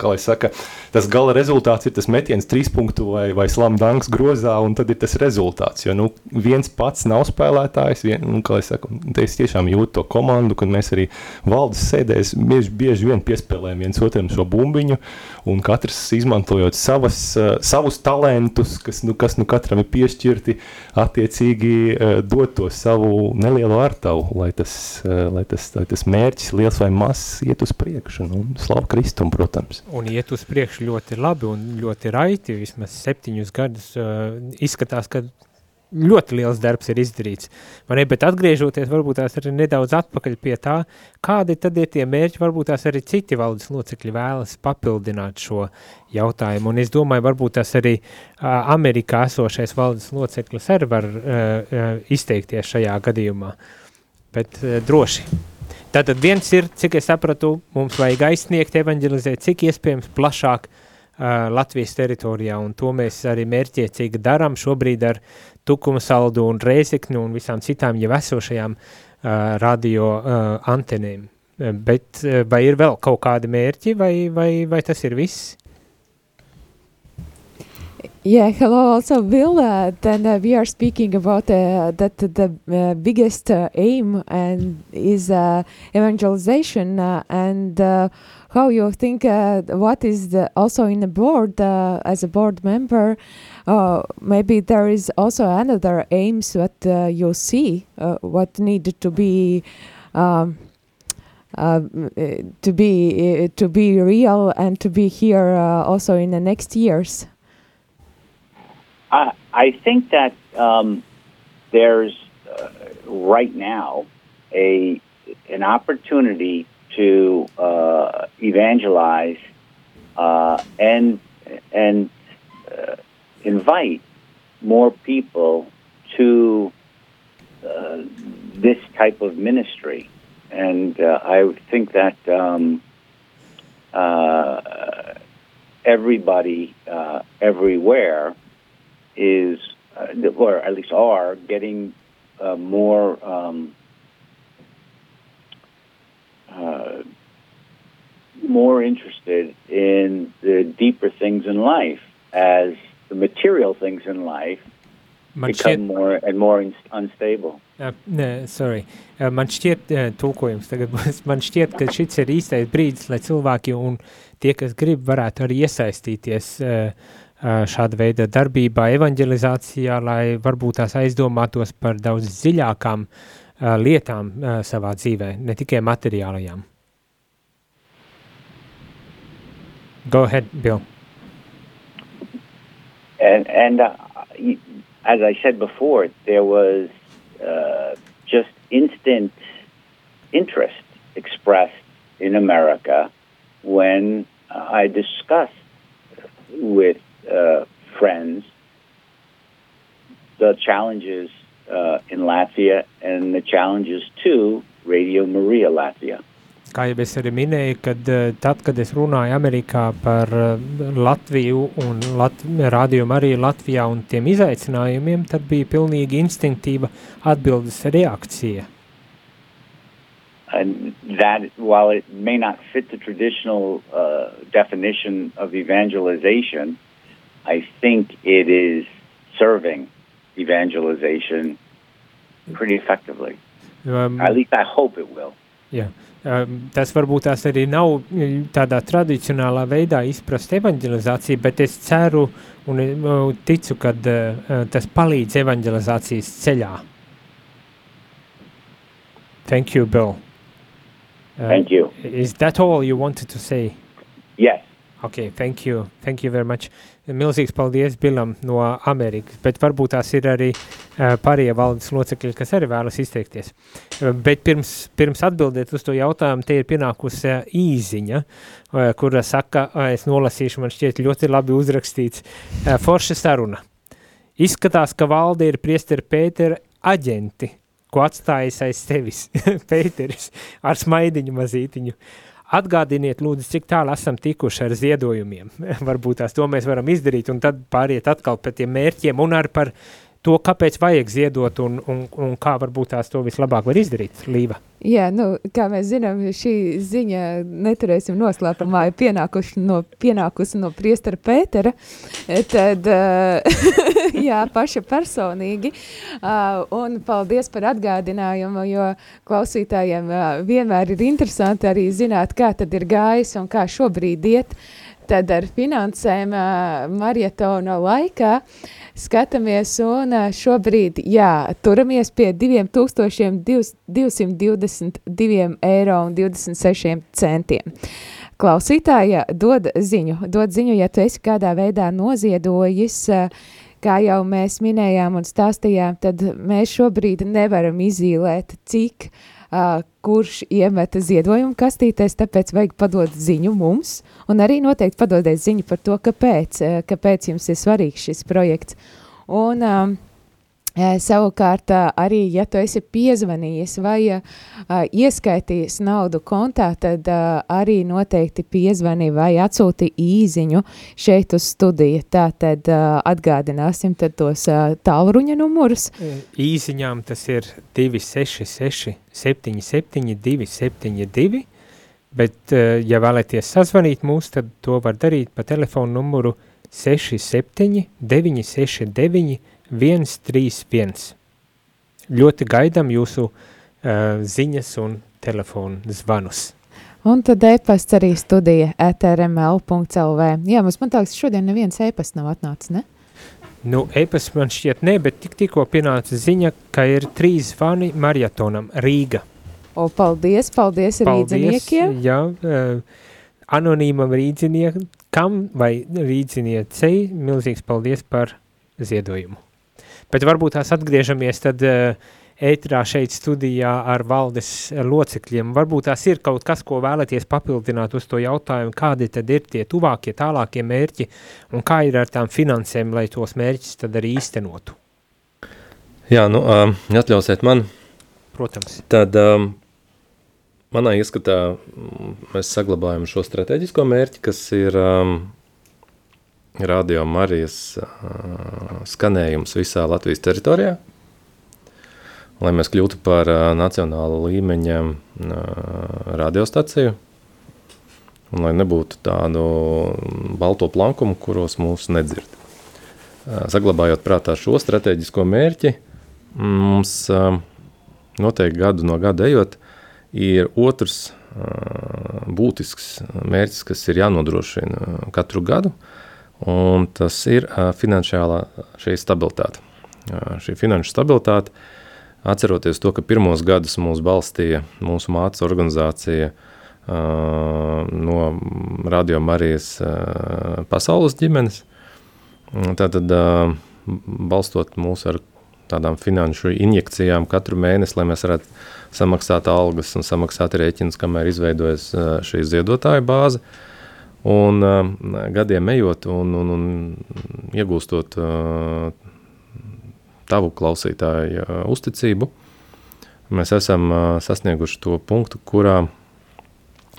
kā lai saka, tas gala rezultāts ir tas metiens trīs punktu vai, vai slamdanks grozā, un tad ir tas rezultāts, jo, nu, viens pats nav spēlētājs, vien, un, kā lai saka, es tiešām jūtu to komandu, kad mēs arī valdes sēdēs bieži, bieži vien piespēlējam viens otram šo bumbiņu, un katrs izmantojot savas, savus talentus, kas, nu, kas nu katram katram ir piešķirti attiecīgi uh, dot to savu nelielu artavu, lai tas, uh, lai tas, lai tas mērķis liels vai mazs iet uz priekšu, nu, slavu Kristum, protams. Un iet uz priekšu ļoti labi un ļoti raiti, vismaz septiņus gadus uh, izskatās, ka ļoti liels darbs ir izdarīts. Man ir, bet atgriežoties varbūt tās arī nedaudz atpakaļ pie tā, kādi tad ir tie mērķi, varbūt tās arī citi valdes locekļi vēlas papildināt šo jautājumu. Un es domāju, varbūt tas arī uh, Amerikā esošais valdes loceklis arī var uh, uh, izteikties šajā gadījumā. Bet uh, droši. Tātad viens ir, cik es sapratu, mums vajag aizsniegt, evanģelizēt, cik iespējams plašāk uh, Latvijas teritorijā, un to mēs arī mērķiecīgi darām šobrīd ar Tukuma saldu un Rēzekni un visām citām jau esošajām uh, radio uh, antenēm. Bet vai ir vēl kaut kādi mērķi, vai, vai, vai tas ir viss? Yeah, hello also Bill. Uh, then uh, we are speaking about uh, that the uh, biggest uh, aim and is uh, evangelization uh, and uh, how you think uh, what is the, also in the board uh, as a board member uh, maybe there is also another aims that uh, you see uh, what needed to be um, uh, to be to be real and to be here also in the next years. I, I think that um, there's right now a an opportunity to uh, evangelize uh, and and uh, invite more people to uh, this type of ministry, and uh, I think that um, everybody everywhere is, uh, or at least are, getting uh, more um, uh, more interested in the deeper things in life as the material things in life Man become šķiet, more and more unstable. uh, nē, sorry, uh, man šķiet, uh, tulkojums tagad būs, man šķiet, ka šis ir īstais brīdis, lai cilvēki un tie, kas grib, varētu arī iesaistīties uh, uh, šāda veida darbībā, evanģelizācijā, lai varbūt tās aizdomātos par daudz dziļākām uh, lietām uh, savā dzīvē, ne tikai materiālajām. Go ahead, Bill. And and uh, as I said before, there was uh, just instant interest expressed in America when I discussed with uh, friends the challenges uh, in Latvia and the challenges to Radio Maria Latvia. Kā jau es arī minēju, kad eh, tad, kad es runāju Amerikā par eh, Latviju un Lat rādījumu arī Latvijā un tiem izaicinājumiem, tad bija pilnīgi instinktīva atbildes reakcija. And that, while it may not fit the traditional uh, definition of evangelization, I think it is serving evangelization pretty effectively. Um, At least I hope it will. jā. Um, tas varbūt tās arī nav tādā tradicionālā veidā izprast evanģelizāciju, bet es ceru un uh, ticu, ka uh, tas palīdz evanģelizācijas ceļā. Thank you, Bill. Uh, Thank you. Is that all you wanted to say? Yes. Ok, thank you, thank you very much. Milzīgs paldies Bilam no Amerikas, bet varbūt tās ir arī uh, pārējie valdes locekļi, kas arī vēlas izteikties. Uh, bet pirms, pirms atbildēt uz to jautājumu, te ir pienākusi uh, īziņa, uh, kura saka, uh, es nolasīšu, man šķiet ļoti labi uzrakstīts, uh, forša saruna. Izskatās, ka valde ir priesteri Pētera aģenti, ko atstājis aiz sevis Pēteris ar smaidiņu mazītiņu. Atgādiniet, lūdzu, cik tālu esam tikuši ar ziedojumiem. Varbūt tās to mēs varam izdarīt, un tad pāriet atkal pie tiem mērķiem un arī par to, kāpēc vajag ziedot un, un, un kā varbūt tās to vislabāk var izdarīt, Līva. Jā, nu, kā mēs zinām, šī ziņa neturēsim noslēpumā, ir pienākuši no, pienākusi no priestara Pētera, tad, uh, jā, paša personīgi, uh, un paldies par atgādinājumu, jo klausītājiem uh, vienmēr ir interesanti arī zināt, kā tad ir gājis un kā šobrīd iet, tad ar finansēm marietona laikā skatāmies un šobrīd, jā, turamies pie 2222 eiro un 26 centiem. Klausītāja dod ziņu, dod ziņu, ja tu esi kādā veidā noziedojis, uh, kā jau mēs minējām un stāstījām, tad mēs šobrīd nevaram izīlēt, cik uh, kurš iemeta ziedojumu kastītēs, tāpēc vajag padot ziņu mums, un arī noteikti padodiet ziņu par to, kāpēc, uh, kāpēc jums ir svarīgs šis projekts. Un um, Savukārt, arī, ja tu esi piezvanījis vai uh, ieskaitījis naudu kontā, tad uh, arī noteikti piezvani vai atsūti īziņu šeit uz studiju. Tā tad uh, atgādināsim tad tos tālruņa numurus. Īziņām tas ir 266 77 272, bet, ja vēlaties sazvanīt mūs, tad to var darīt pa telefonu numuru 67 969 131. Ļoti gaidām jūsu uh, ziņas un telefonu zvanus. Un tad e-pasts arī studija etrml.lv. Jā, mums man liekas, šodien neviens e-pasts nav atnācis, ne? Nu, e-pasts man šķiet ne, bet tik tikko pienāca ziņa, ka ir trīs zvani maratonam Rīga. O, paldies, paldies, paldies rīdziniekiem. Jā, uh, anonīmam rīdziniekam vai rīdziniecei milzīgs paldies par ziedojumu. Bet varbūt tās atgriežamies tad uh, ētrā šeit studijā ar valdes locekļiem. Varbūt tās ir kaut kas, ko vēlaties papildināt uz to jautājumu, kādi tad ir tie tuvākie, tālākie mērķi un kā ir ar tām finansēm, lai tos mērķus tad arī īstenotu. Jā, nu, um, atļausiet man. Protams. Tad um, manā ieskatā mēs saglabājam šo strateģisko mērķi, kas ir um, Radio Marijas uh, skanējums visā Latvijas teritorijā, lai mēs kļūtu par uh, nacionālu līmeņa uh, radiostaciju. un lai nebūtu tādu balto plankumu, kuros mūs nedzird. Saglabājot prātā šo strateģisko mērķi, mums noteikti gadu no gada ejot, ir otrs būtisks mērķis, kas ir jānodrošina katru gadu, un tas ir finansiālā šī stabilitāte. Šī finanšu stabilitāte, atceroties to, ka pirmos gadus mūs balstīja mūsu mācas organizācija uh, no Radio Marijas pasaules ģimenes. Tātad, balstot mūs ar tādām finanšu injekcijām katru mēnesi, lai mēs varētu samaksāt algas un samaksāt rēķinus, kamēr izveidojas šī ziedotāja bāze. Un gadiem ejot un, un, un iegūstot tavu klausītāju uzticību, mēs esam sasnieguši to punktu, kurā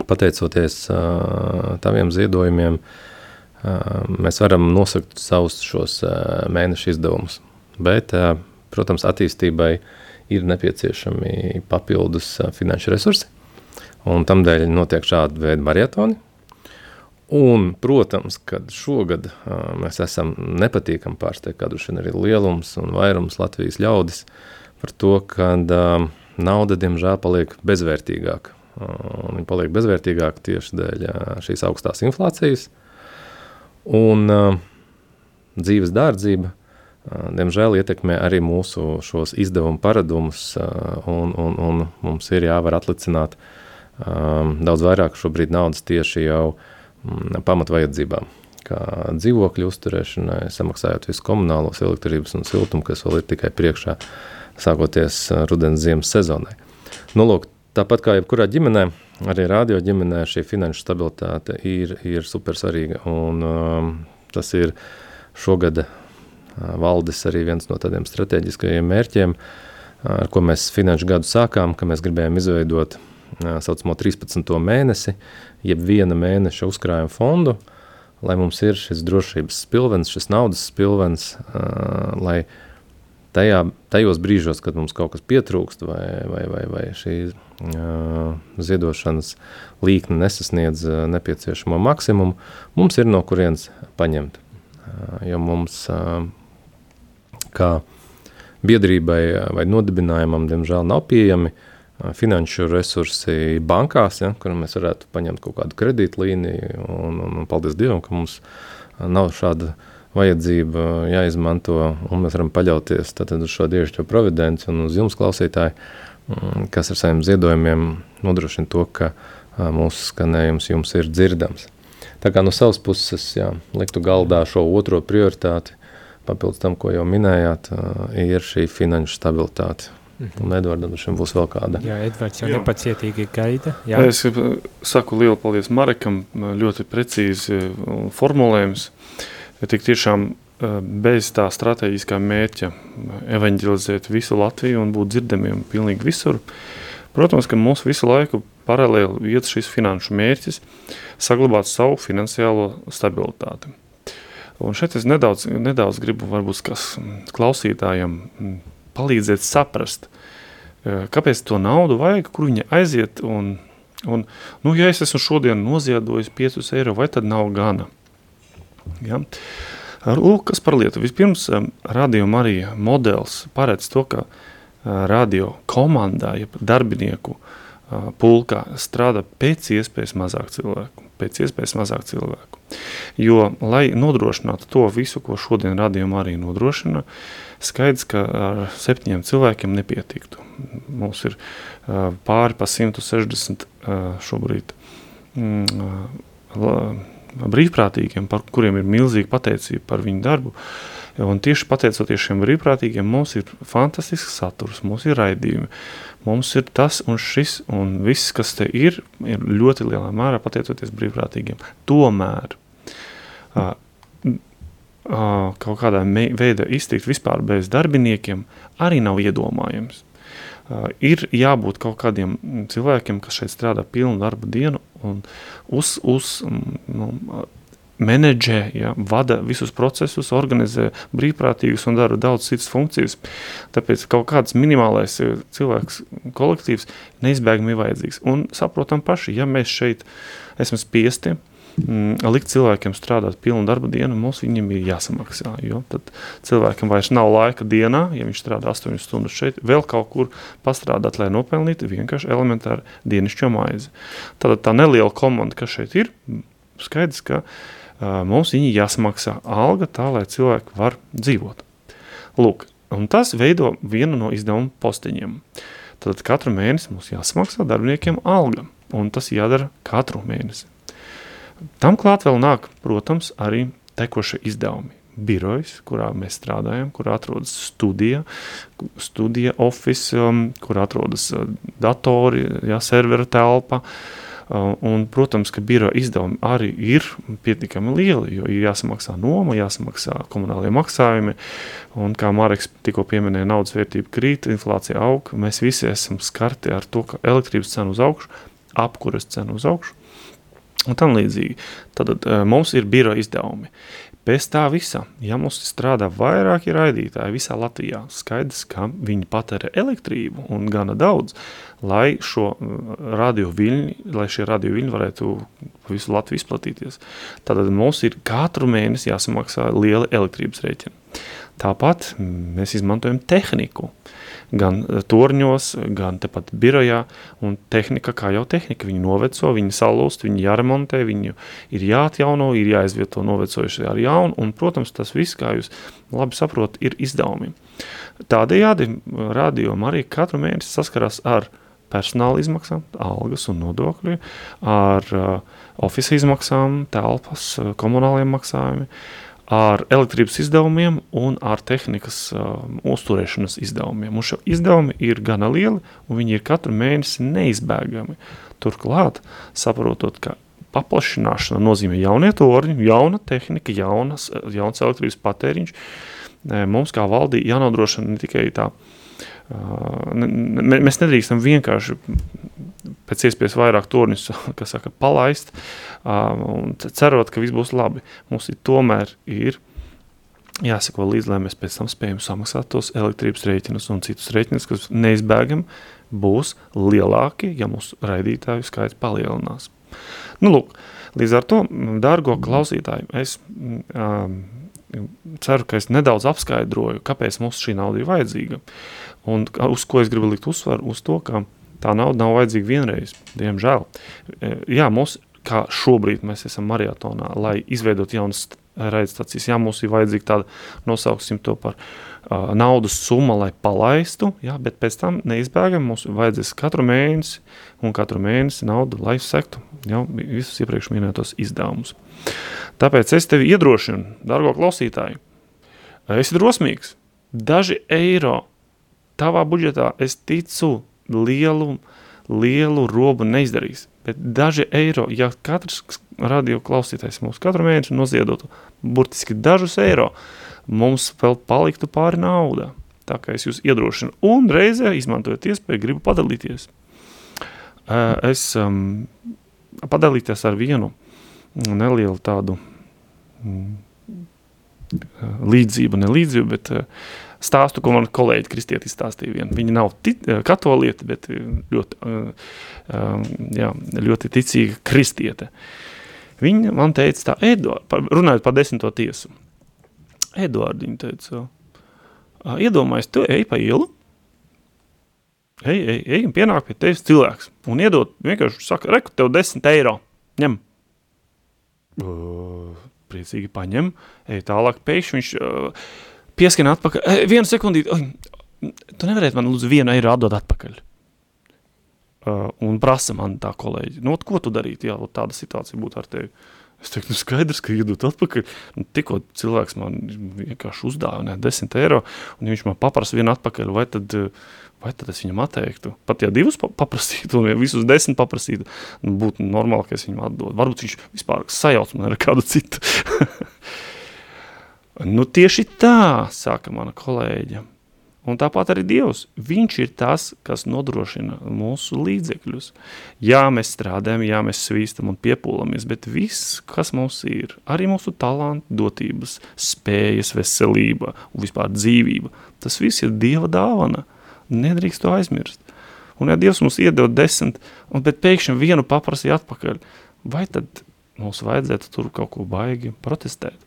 pateicoties uh, taviem ziedojumiem, uh, mēs varam nosakt savus šos uh, mēnešu izdevumus. Bet, uh, protams, attīstībai ir nepieciešami papildus uh, finanšu resursi, un tam dēļ notiek šādi veidi marietoni. Un, protams, kad šogad uh, mēs esam nepatīkami pārsteigti, kādu šodien arī lielums un vairums Latvijas ļaudis par to, ka uh, nauda, diemžēl, paliek bezvērtīgāka un viņi paliek bezvērtīgāki tieši dēļ šīs augstās inflācijas. Un uh, dzīves dārdzība, uh, diemžēl, ietekmē arī mūsu izdevumu paradumus, uh, un, un, un mums ir jāvar atlicināt um, daudz vairāk šobrīd naudas tieši jau um, pamatvajadzībām, kā dzīvokļu uzturēšanai, samaksājot visu komunālos elektrības un siltumu, kas vēl ir tikai priekšā, sākoties rudens ziemas sezonai. Nu, lūk, Tāpat kā jebkurā ģimenē, arī radio ģimenē šī finanšu stabilitāte ir, ir super svarīga. Un, um, tas ir šogad uh, valdes arī viens no tādiem strateģiskajiem mērķiem, ar ko mēs finanšu gadu sākām, ka mēs gribējām izveidot uh, saucamo 13. mēnesi, jeb viena mēneša uzkrājuma fondu, lai mums ir šis drošības spilvens, šis naudas spilvens, uh, lai tajā, tajos brīžos, kad mums kaut kas pietrūkst vai, vai, vai, vai šī ziedošanas līkne nesasniedz nepieciešamo maksimumu, mums ir no kurienes paņemt. Jo mums, kā biedrībai vai nodibinājumam, diemžēl nav pieejami finanšu resursi bankās, ja, kur mēs varētu paņemt kaut kādu kredītlīniju, un, un, un paldies Dievam, ka mums nav šāda vajadzība jāizmanto, un mēs varam paļauties uz šo dievišķo providenci un uz jums, klausītāji, kas ar saviem ziedojumiem nodrošina to, ka mūsu skanējums jums ir dzirdams. Tā kā no savas puses jā, liktu galdā šo otro prioritāti, papildus tam, ko jau minējāt, ir šī finanšu stabilitāte. Mhm. Un Edvardam šim būs vēl kāda. Jā, Edvards jau jā. nepacietīgi gaida. Jā. Es saku lielu paldies Marekam, ļoti precīzi formulējums. Tik tiešām Eh, bez tā strateģiskā mērķa evanģelizēt visu Latviju un būt dzirdamiem pilnīgi visur. Protams, ka mums visu laiku paralēli iet šis finanšu mērķis saglabāt savu finansiālo stabilitāti. Un šeit es nedaudz, nedaudz gribu varbūt kas klausītājiem palīdzēt saprast, eh, kāpēc to naudu vajag, kur viņa aiziet un, un nu, ja es esmu šodien noziedojis 5 eiro, vai tad nav gana? Ja? Uh, Lūk, kas par lietu. Vispirms radio Marija modelis paredz to, ka radio komandā, ja darbinieku pulkā strādā pēc iespējas mazāk cilvēku. Pēc iespējas mazāk cilvēku. Jo, lai nodrošinātu to visu, ko šodien radījumā arī nodrošina, skaidrs, ka ar septiņiem cilvēkiem nepietiktu. Mums ir pāri pa 160 šobrīd mm, brīvprātīgiem, par kuriem ir milzīga pateicība par viņu darbu. Un tieši pateicoties šiem brīvprātīgiem, mums ir fantastisks saturs, mums ir raidījumi, mums ir tas un šis, un viss, kas te ir, ir ļoti lielā mērā pateicoties brīvprātīgiem. Tomēr uh, kaut kādā veidā iztikt vispār bez darbiniekiem arī nav iedomājams. Uh, ir jābūt kaut kādiem cilvēkiem, kas šeit strādā pilnu darba dienu un uz, uz, nu, menedžē, ja, vada visus procesus, organizē brīvprātīgus un dara daudz citas funkcijas. Tāpēc kaut kāds minimālais cilvēks kolektīvs neizbēgami ir vajadzīgs. Un saprotam paši, ja mēs šeit esam spiesti mm, likt cilvēkiem strādāt pilnu darba dienu, mums viņiem ir jāsamaksā, jo tad cilvēkam vairs nav laika dienā, ja viņš strādā 8 stundas šeit, vēl kaut kur pastrādāt, lai nopelnītu vienkārši elementāri dienišķo maizi. Tātad tā neliela komanda, kas šeit ir, skaidrs, ka uh, mums viņi jāsamaksā alga tā, lai cilvēki var dzīvot. Lūk, un tas veido vienu no izdevuma posteņiem. Tad katru mēnesi mums jāsamaksā darbiniekiem alga, un tas jādara katru mēnesi. Tam klāt vēl nāk, protams, arī tekošie izdevumi. Birojas, kurā mēs strādājam, kur atrodas studija, studija office, um, kur atrodas uh, datori, jā, servera telpa, Uh, un, protams, ka biroja izdevumi arī ir pietiekami lieli, jo ir jāsamaksā noma, jāsamaksā komunālie maksājumi. Un, kā Marks tikko pieminēja, naudas vērtība krīt, inflācija aug. Mēs visi esam skarti ar to, ka elektrības cena uz augšu, apkuras cena uz augšu. Un tam līdzīgi. Tad uh, mums ir biroja izdevumi. Bez tā visa, ja mums strādā vairāki raidītāji visā Latvijā, skaidrs, ka viņi patērē elektrību un gana daudz, lai šo uh, radio viļņi, lai šie radio viļņi varētu visu Latviju izplatīties. Tātad mums ir katru mēnesi jāsamaksā liela elektrības rēķina. Tāpat mēs izmantojam tehniku. Uh, gan eh, torņos, gan tepat birojā, un tehnika, kā jau tehnika, viņi noveco, viņi salūst, viņi jāremontē, viņu ir jāatjauno, ir jāizvieto novecojuši ar jaunu, un, protams, tas viss, kā jūs labi saprotat, ir izdevumi. Tādējādi rādījuma arī katru mēnesi saskarās ar personāla izmaksām, algas un nodokļi, ar uh, ofisa izmaksām, telpas, komunāliem maksājumiem, ar elektrības izdevumiem un ar tehnikas um, uzturēšanas izdevumiem. Mums šie izdevumi ir gana lieli, un viņi ir katru mēnesi neizbēgami. Turklāt, saprotot, ka paplašināšana nozīmē jaunie torņi, jauna tehnika, jaunas, jauns elektrības patēriņš, mums kā valdī jānodrošina ne tikai tā, uh, mēs nedrīkstam vienkārši pēc iespējas vairāk torņus, saka, palaist, un cerot, ka viss būs labi. Mums ir tomēr ir jāsako līdzi, lai mēs pēc tam spējam samaksāt tos elektrības rēķinus un citus rēķinus, kas neizbēgam būs lielāki, ja mūsu raidītāju skaits palielinās. Nu, lūk, līdz ar to, dārgo klausītāji, es um, ceru, ka es nedaudz apskaidroju, kāpēc mums šī nauda ir vajadzīga. Un uz ko es gribu likt uzsvaru? Uz to, ka Tā nauda nav vajadzīga vienreiz, diemžēl. E, jā, mums, kā šobrīd mēs esam maratonā, lai izveidot jaunas raidstacijas, jā, mums ir vajadzīga tāda, nosauksim to par uh, naudas summa, lai palaistu, jā, bet pēc tam neizbēgam mums vajadzēs katru mēnesi un katru mēnesi naudu, lai sektu jau visus iepriekš minētos izdevumus. Tāpēc es tevi iedrošinu, dargo klausītāji, esi drosmīgs, daži eiro tavā budžetā, es ticu, lielu, lielu robu neizdarīs. Bet daži eiro, ja katrs radio klausītājs mums katru mēnesi noziedotu burtiski dažus eiro, mums vēl paliktu pāri naudā. Tā kā es jūs iedrošinu un reizē izmantojot iespēju, gribu padalīties. Es um, padalīties ar vienu nelielu tādu mm, līdzību, ne līdzību, bet uh, stāstu, ko man kolēģi kristieti izstāstīja. Vien. Viņa nav eh, katolieta, bet eh, ļoti, eh, jā, ļoti ticīga kristiete. Viņa man teica tā, Eduard, runājot par desmito tiesu. Eduard, viņa teica, iedomājies, tu ej pa ielu, ej, ej, ej un pienāk pie tevis cilvēks un iedot, vienkārši saka, reku, tev 10 eiro, ņem. Uh, priecīgi paņem, ej tālāk, pēkšņi viņš uh, pieskan atpakaļ. E, vienu sekundīti, oh, tu nevarētu man lūdzu vienu eiro atdot atpakaļ. Uh, un prasa man tā kolēģi, nu, ko tu darītu, ja tāda situācija būtu ar tevi. Es teiktu, nu skaidrs, ka iedot atpakaļ. Nu, tikko cilvēks man vienkārši uzdāvināja 10 eiro, un ja viņš man paprasa vienu atpakaļ, vai tad, vai tad es viņam atteiktu? Pat ja divus paprasītu, un ja visus desmit paprasītu, nu, būtu normāli, ka es viņam atdodu. Varbūt viņš vispār sajauc man ar kādu citu. Nu, tieši tā, saka mana kolēģe. Un tāpat arī Dievs, viņš ir tas, kas nodrošina mūsu līdzekļus. Jā, mēs strādājam, jā, mēs svīstam un piepūlamies, bet viss, kas mums ir, arī mūsu talanti, dotības, spējas, veselība un vispār dzīvība, tas viss ir Dieva dāvana. Nedrīkst to aizmirst. Un ja Dievs mums iedod desmit, un bet pēkšņi vienu paprasīja atpakaļ, vai tad mums vajadzētu tur kaut ko baigi protestēt?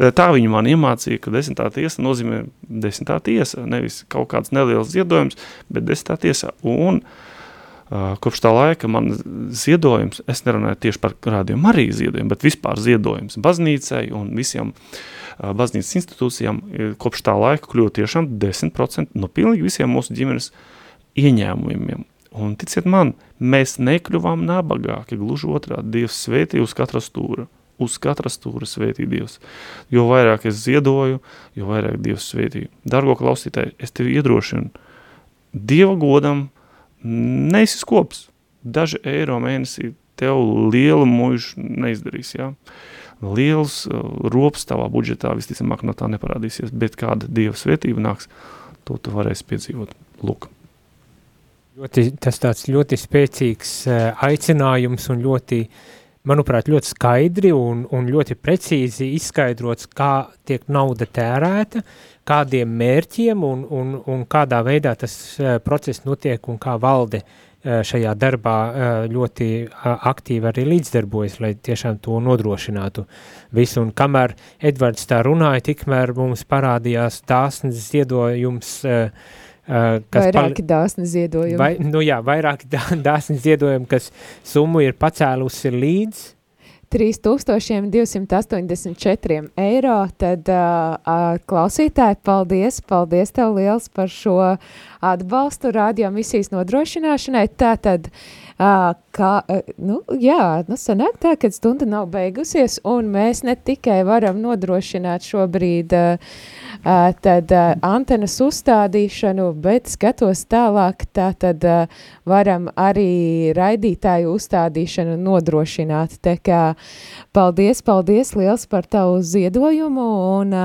Tā viņi man iemācīja, ka desmitā tiesa nozīmē desmitā tiesa, nevis kaut kāds neliels ziedojums, bet desmitā tiesa. Un uh, kopš tā laika man ziedojums, es nerunāju tieši par rādījumu arī ziedojumu, bet vispār ziedojums baznīcai un visiem uh, baznīcas institūcijām kopš tā laika kļūst tiešām 10% no pilnīgi visiem mūsu ģimenes ieņēmumiem. Un ticiet man, mēs nekļuvām nabagāki, gluži otrādi, Dievs svētī uz katra stūra uz katra stūra svētī Dievs. Jo vairāk es ziedoju, jo vairāk Dievs svētī. Dargo klausītāji, es tevi iedrošinu, Dieva godam neesi skops. Daži eiro mēnesī tev lielu muižu neizdarīs, jā. Liels uh, rops tavā budžetā visticamāk no tā neparādīsies, bet kāda Dieva svētība nāks, to tu varēsi piedzīvot. Lūk. Ļoti, tas tāds ļoti spēcīgs uh, aicinājums un ļoti uh, manuprāt, ļoti skaidri un, un ļoti precīzi izskaidrots, kā tiek nauda tērēta, kādiem mērķiem un, un, un kādā veidā tas uh, process notiek un kā valde uh, šajā darbā uh, ļoti aktīvi arī līdzdarbojas, lai tiešām to nodrošinātu visu. Un kamēr Edvards tā runāja, tikmēr mums parādījās dāsnes ziedojums uh, Uh, vairāki dāsni ziedojumi. Vai, nu jā, vairāki dā, dāsni ziedojumi, kas summu ir pacēlusi līdz 3284 eiro. Tad, uh, klausītāji, paldies, paldies tev liels par šo atbalstu radio misijas nodrošināšanai. Tātad, uh, uh, nu, jā, nu, sanāk tā, ka stunda nav beigusies, un mēs ne tikai varam nodrošināt šobrīd uh, tad antenas uzstādīšanu, bet skatos tālāk, tā tad varam arī raidītāju uzstādīšanu nodrošināt. Tā kā paldies, paldies liels par tavu ziedojumu un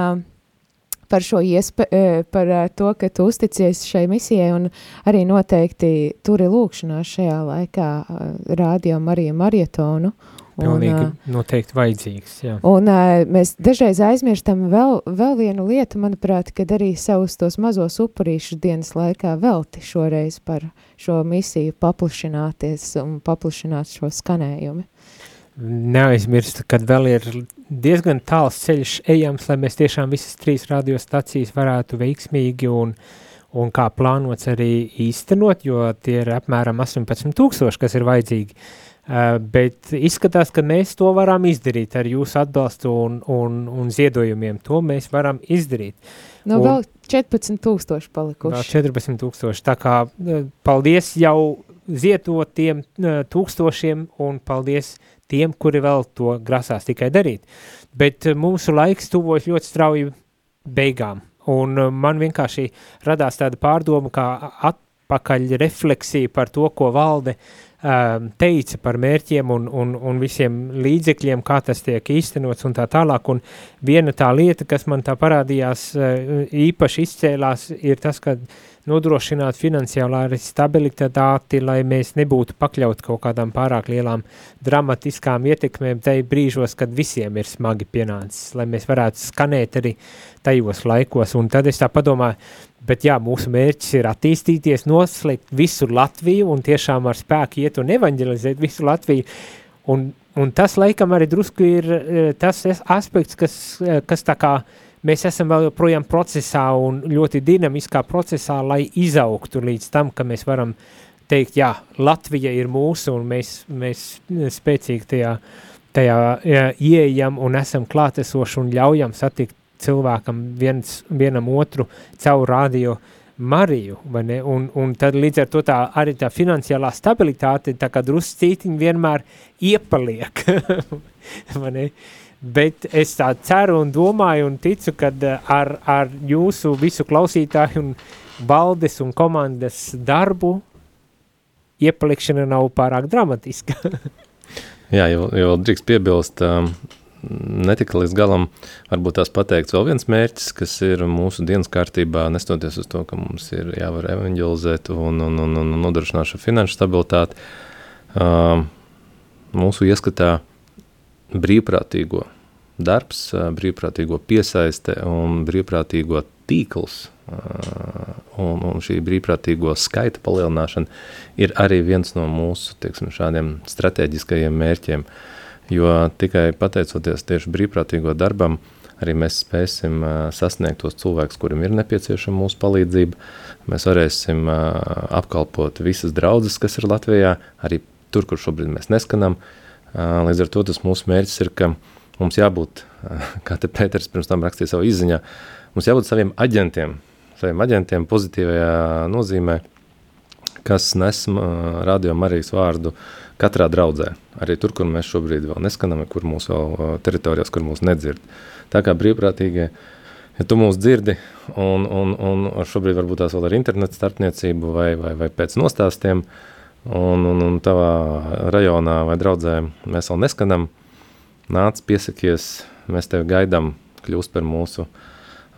par šo iespēju, par to, ka tu uzticies šai misijai un arī noteikti turi lūkšanās šajā laikā rādio Marija Marietonu. Pilnīgi un, noteikti vajadzīgs, jā. Un mēs dažreiz aizmirstam vēl, vēl vienu lietu, manuprāt, kad arī savus tos mazos upurīšus dienas laikā velti šoreiz par šo misiju paplašināties un paplašināt šo skanējumu. Neaizmirst, kad vēl ir diezgan tāls ceļš ejams, lai mēs tiešām visas trīs radiostacijas varētu veiksmīgi un, un kā plānots arī īstenot, jo tie ir apmēram 18 tūkstoši, kas ir vajadzīgi. Uh, Uh, bet izskatās, ka mēs to varam izdarīt ar jūsu atbalstu un, un, un ziedojumiem. To mēs varam izdarīt. No un, vēl 14,000 palikuši. Vēl 14,000. Tā kā paldies jau zietotiem tūkstošiem un paldies tiem, kuri vēl to grasās tikai darīt. Bet mūsu laiks tuvojas ļoti strauji beigām. Un man vienkārši radās tāda pārdoma, kā atpakaļ refleksija par to, ko valde uh, Um, teica par mērķiem un, un, un visiem līdzekļiem, kā tas tiek īstenots un tā tālāk. Un viena tā lieta, kas man tā parādījās uh, īpaši izcēlās, ir tas, ka nodrošināt finansiālā stabilitāti, lai mēs nebūtu pakļaut kaut kādām pārāk lielām dramatiskām ietekmēm tai brīžos, kad visiem ir smagi pienācis, lai mēs varētu skanēt arī tajos laikos. Un tad es tā padomāju, Bet jā, mūsu mērķis ir attīstīties, noslēgt visu Latviju un tiešām ar spēku iet un evanģelizēt visu Latviju. Un, un tas laikam arī drusku ir e, tas aspekts, kas, e, kas tā kā mēs esam vēl joprojām procesā un ļoti dinamiskā procesā, lai izaugtu līdz tam, ka mēs varam teikt, jā, Latvija ir mūsu un mēs, mēs spēcīgi tajā, tajā jā, ieejam un esam klātesoši un ļaujam satikt cilvēkam viens, vienam otru caur radio Mariju, vai ne? Un, un tad līdz ar to tā arī tā finansiālā stabilitāte tā kā druscītiņi vienmēr iepaliek, vai ne? Bet es tā ceru un domāju un ticu, ka eh, ar, ar jūsu visu klausītāju un baldes un komandas darbu iepalikšana nav pārāk dramatiska. Jā, jo, jo drīkst piebilst, um, netika līdz galam varbūt tās pateikts vēl viens mērķis, kas ir mūsu dienas kārtībā, nestoties uz to, ka mums ir jāvar evanģelizēt un, un, un, un nodrošināt šo finanšu stabilitāti. Uh, mūsu ieskatā brīvprātīgo darbs, brīvprātīgo piesaiste un brīvprātīgo tīkls un, un šī brīvprātīgo skaita palielināšana ir arī viens no mūsu teiksim, šādiem strateģiskajiem mērķiem. Jo tikai pateicoties tieši brīvprātīgo darbam, arī mēs spēsim sasniegt tos cilvēkus, kuriem ir nepieciešama mūsu palīdzība. Mēs varēsim apkalpot visas draudzes, kas ir Latvijā, arī tur, kur šobrīd mēs neskanam. Līdz ar to tas mūsu mērķis ir, ka mums jābūt, kā te Pēters pirms tam rakstīja savu izziņā, mums jābūt saviem aģentiem, saviem aģentiem pozitīvajā nozīmē, kas nes radio Marijas vārdu katrā draudzē. Arī tur, kur mēs šobrīd vēl neskanam, kur mūsu vēl teritorijās, kur mūs nedzird. Tā kā brīvprātīgie, ja tu mūs dzirdi, un, un, un šobrīd varbūt tās vēl ar internetu starpniecību vai, vai, vai pēc nostāstiem, un, un, un tavā rajonā vai draudzē mēs vēl neskanam, nāc piesakies, mēs tevi gaidām, kļūst par mūsu uh,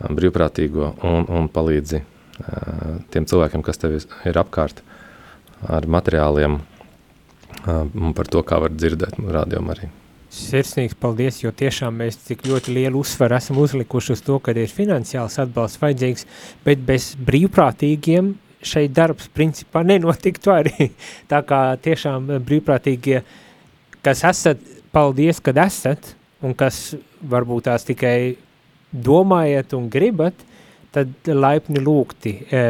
brīvprātīgo un, un palīdzi tiem cilvēkiem, kas tev ir apkārt ar materiāliem un par to, kā var dzirdēt rādījumu arī. Sirsnīgs paldies, jo tiešām mēs tik ļoti lielu uzsvaru esam uzlikuši uz to, ka ir finansiāls atbalsts vajadzīgs, bet bez brīvprātīgiem šeit darbs principā nenotiktu arī. Tā kā tiešām brīvprātīgie, kas esat, paldies, kad esat, un kas varbūt tās tikai domājat un gribat, tad laipni lūgti e,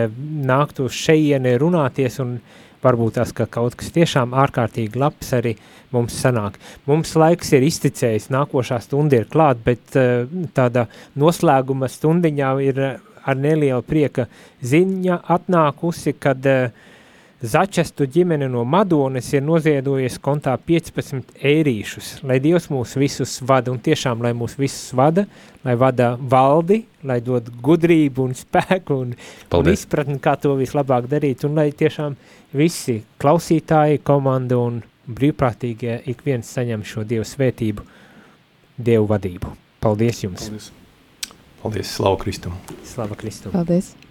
nākt uz šeieni runāties un varbūt tas, ka kaut kas tiešām ārkārtīgi labs arī mums sanāk. Mums laiks ir izticējis, nākošā stunda ir klāt, bet e, tāda noslēguma stundiņā ir ar nelielu prieka ziņa atnākusi, kad uh, Začestu ģimene no Madonas ir noziedojies kontā 15 eirīšus, lai Dievs mūs visus vada, un tiešām, lai mūs visus vada, lai vada valdi, lai dod gudrību un spēku un, un izpratni, kā to vislabāk darīt, un lai tiešām visi klausītāji, komanda un brīvprātīgie ik viens saņem šo Dievu svētību, Dievu vadību. Paldies jums! Paldies! Paldies, slavu Kristum! Slava Kristum! Paldies!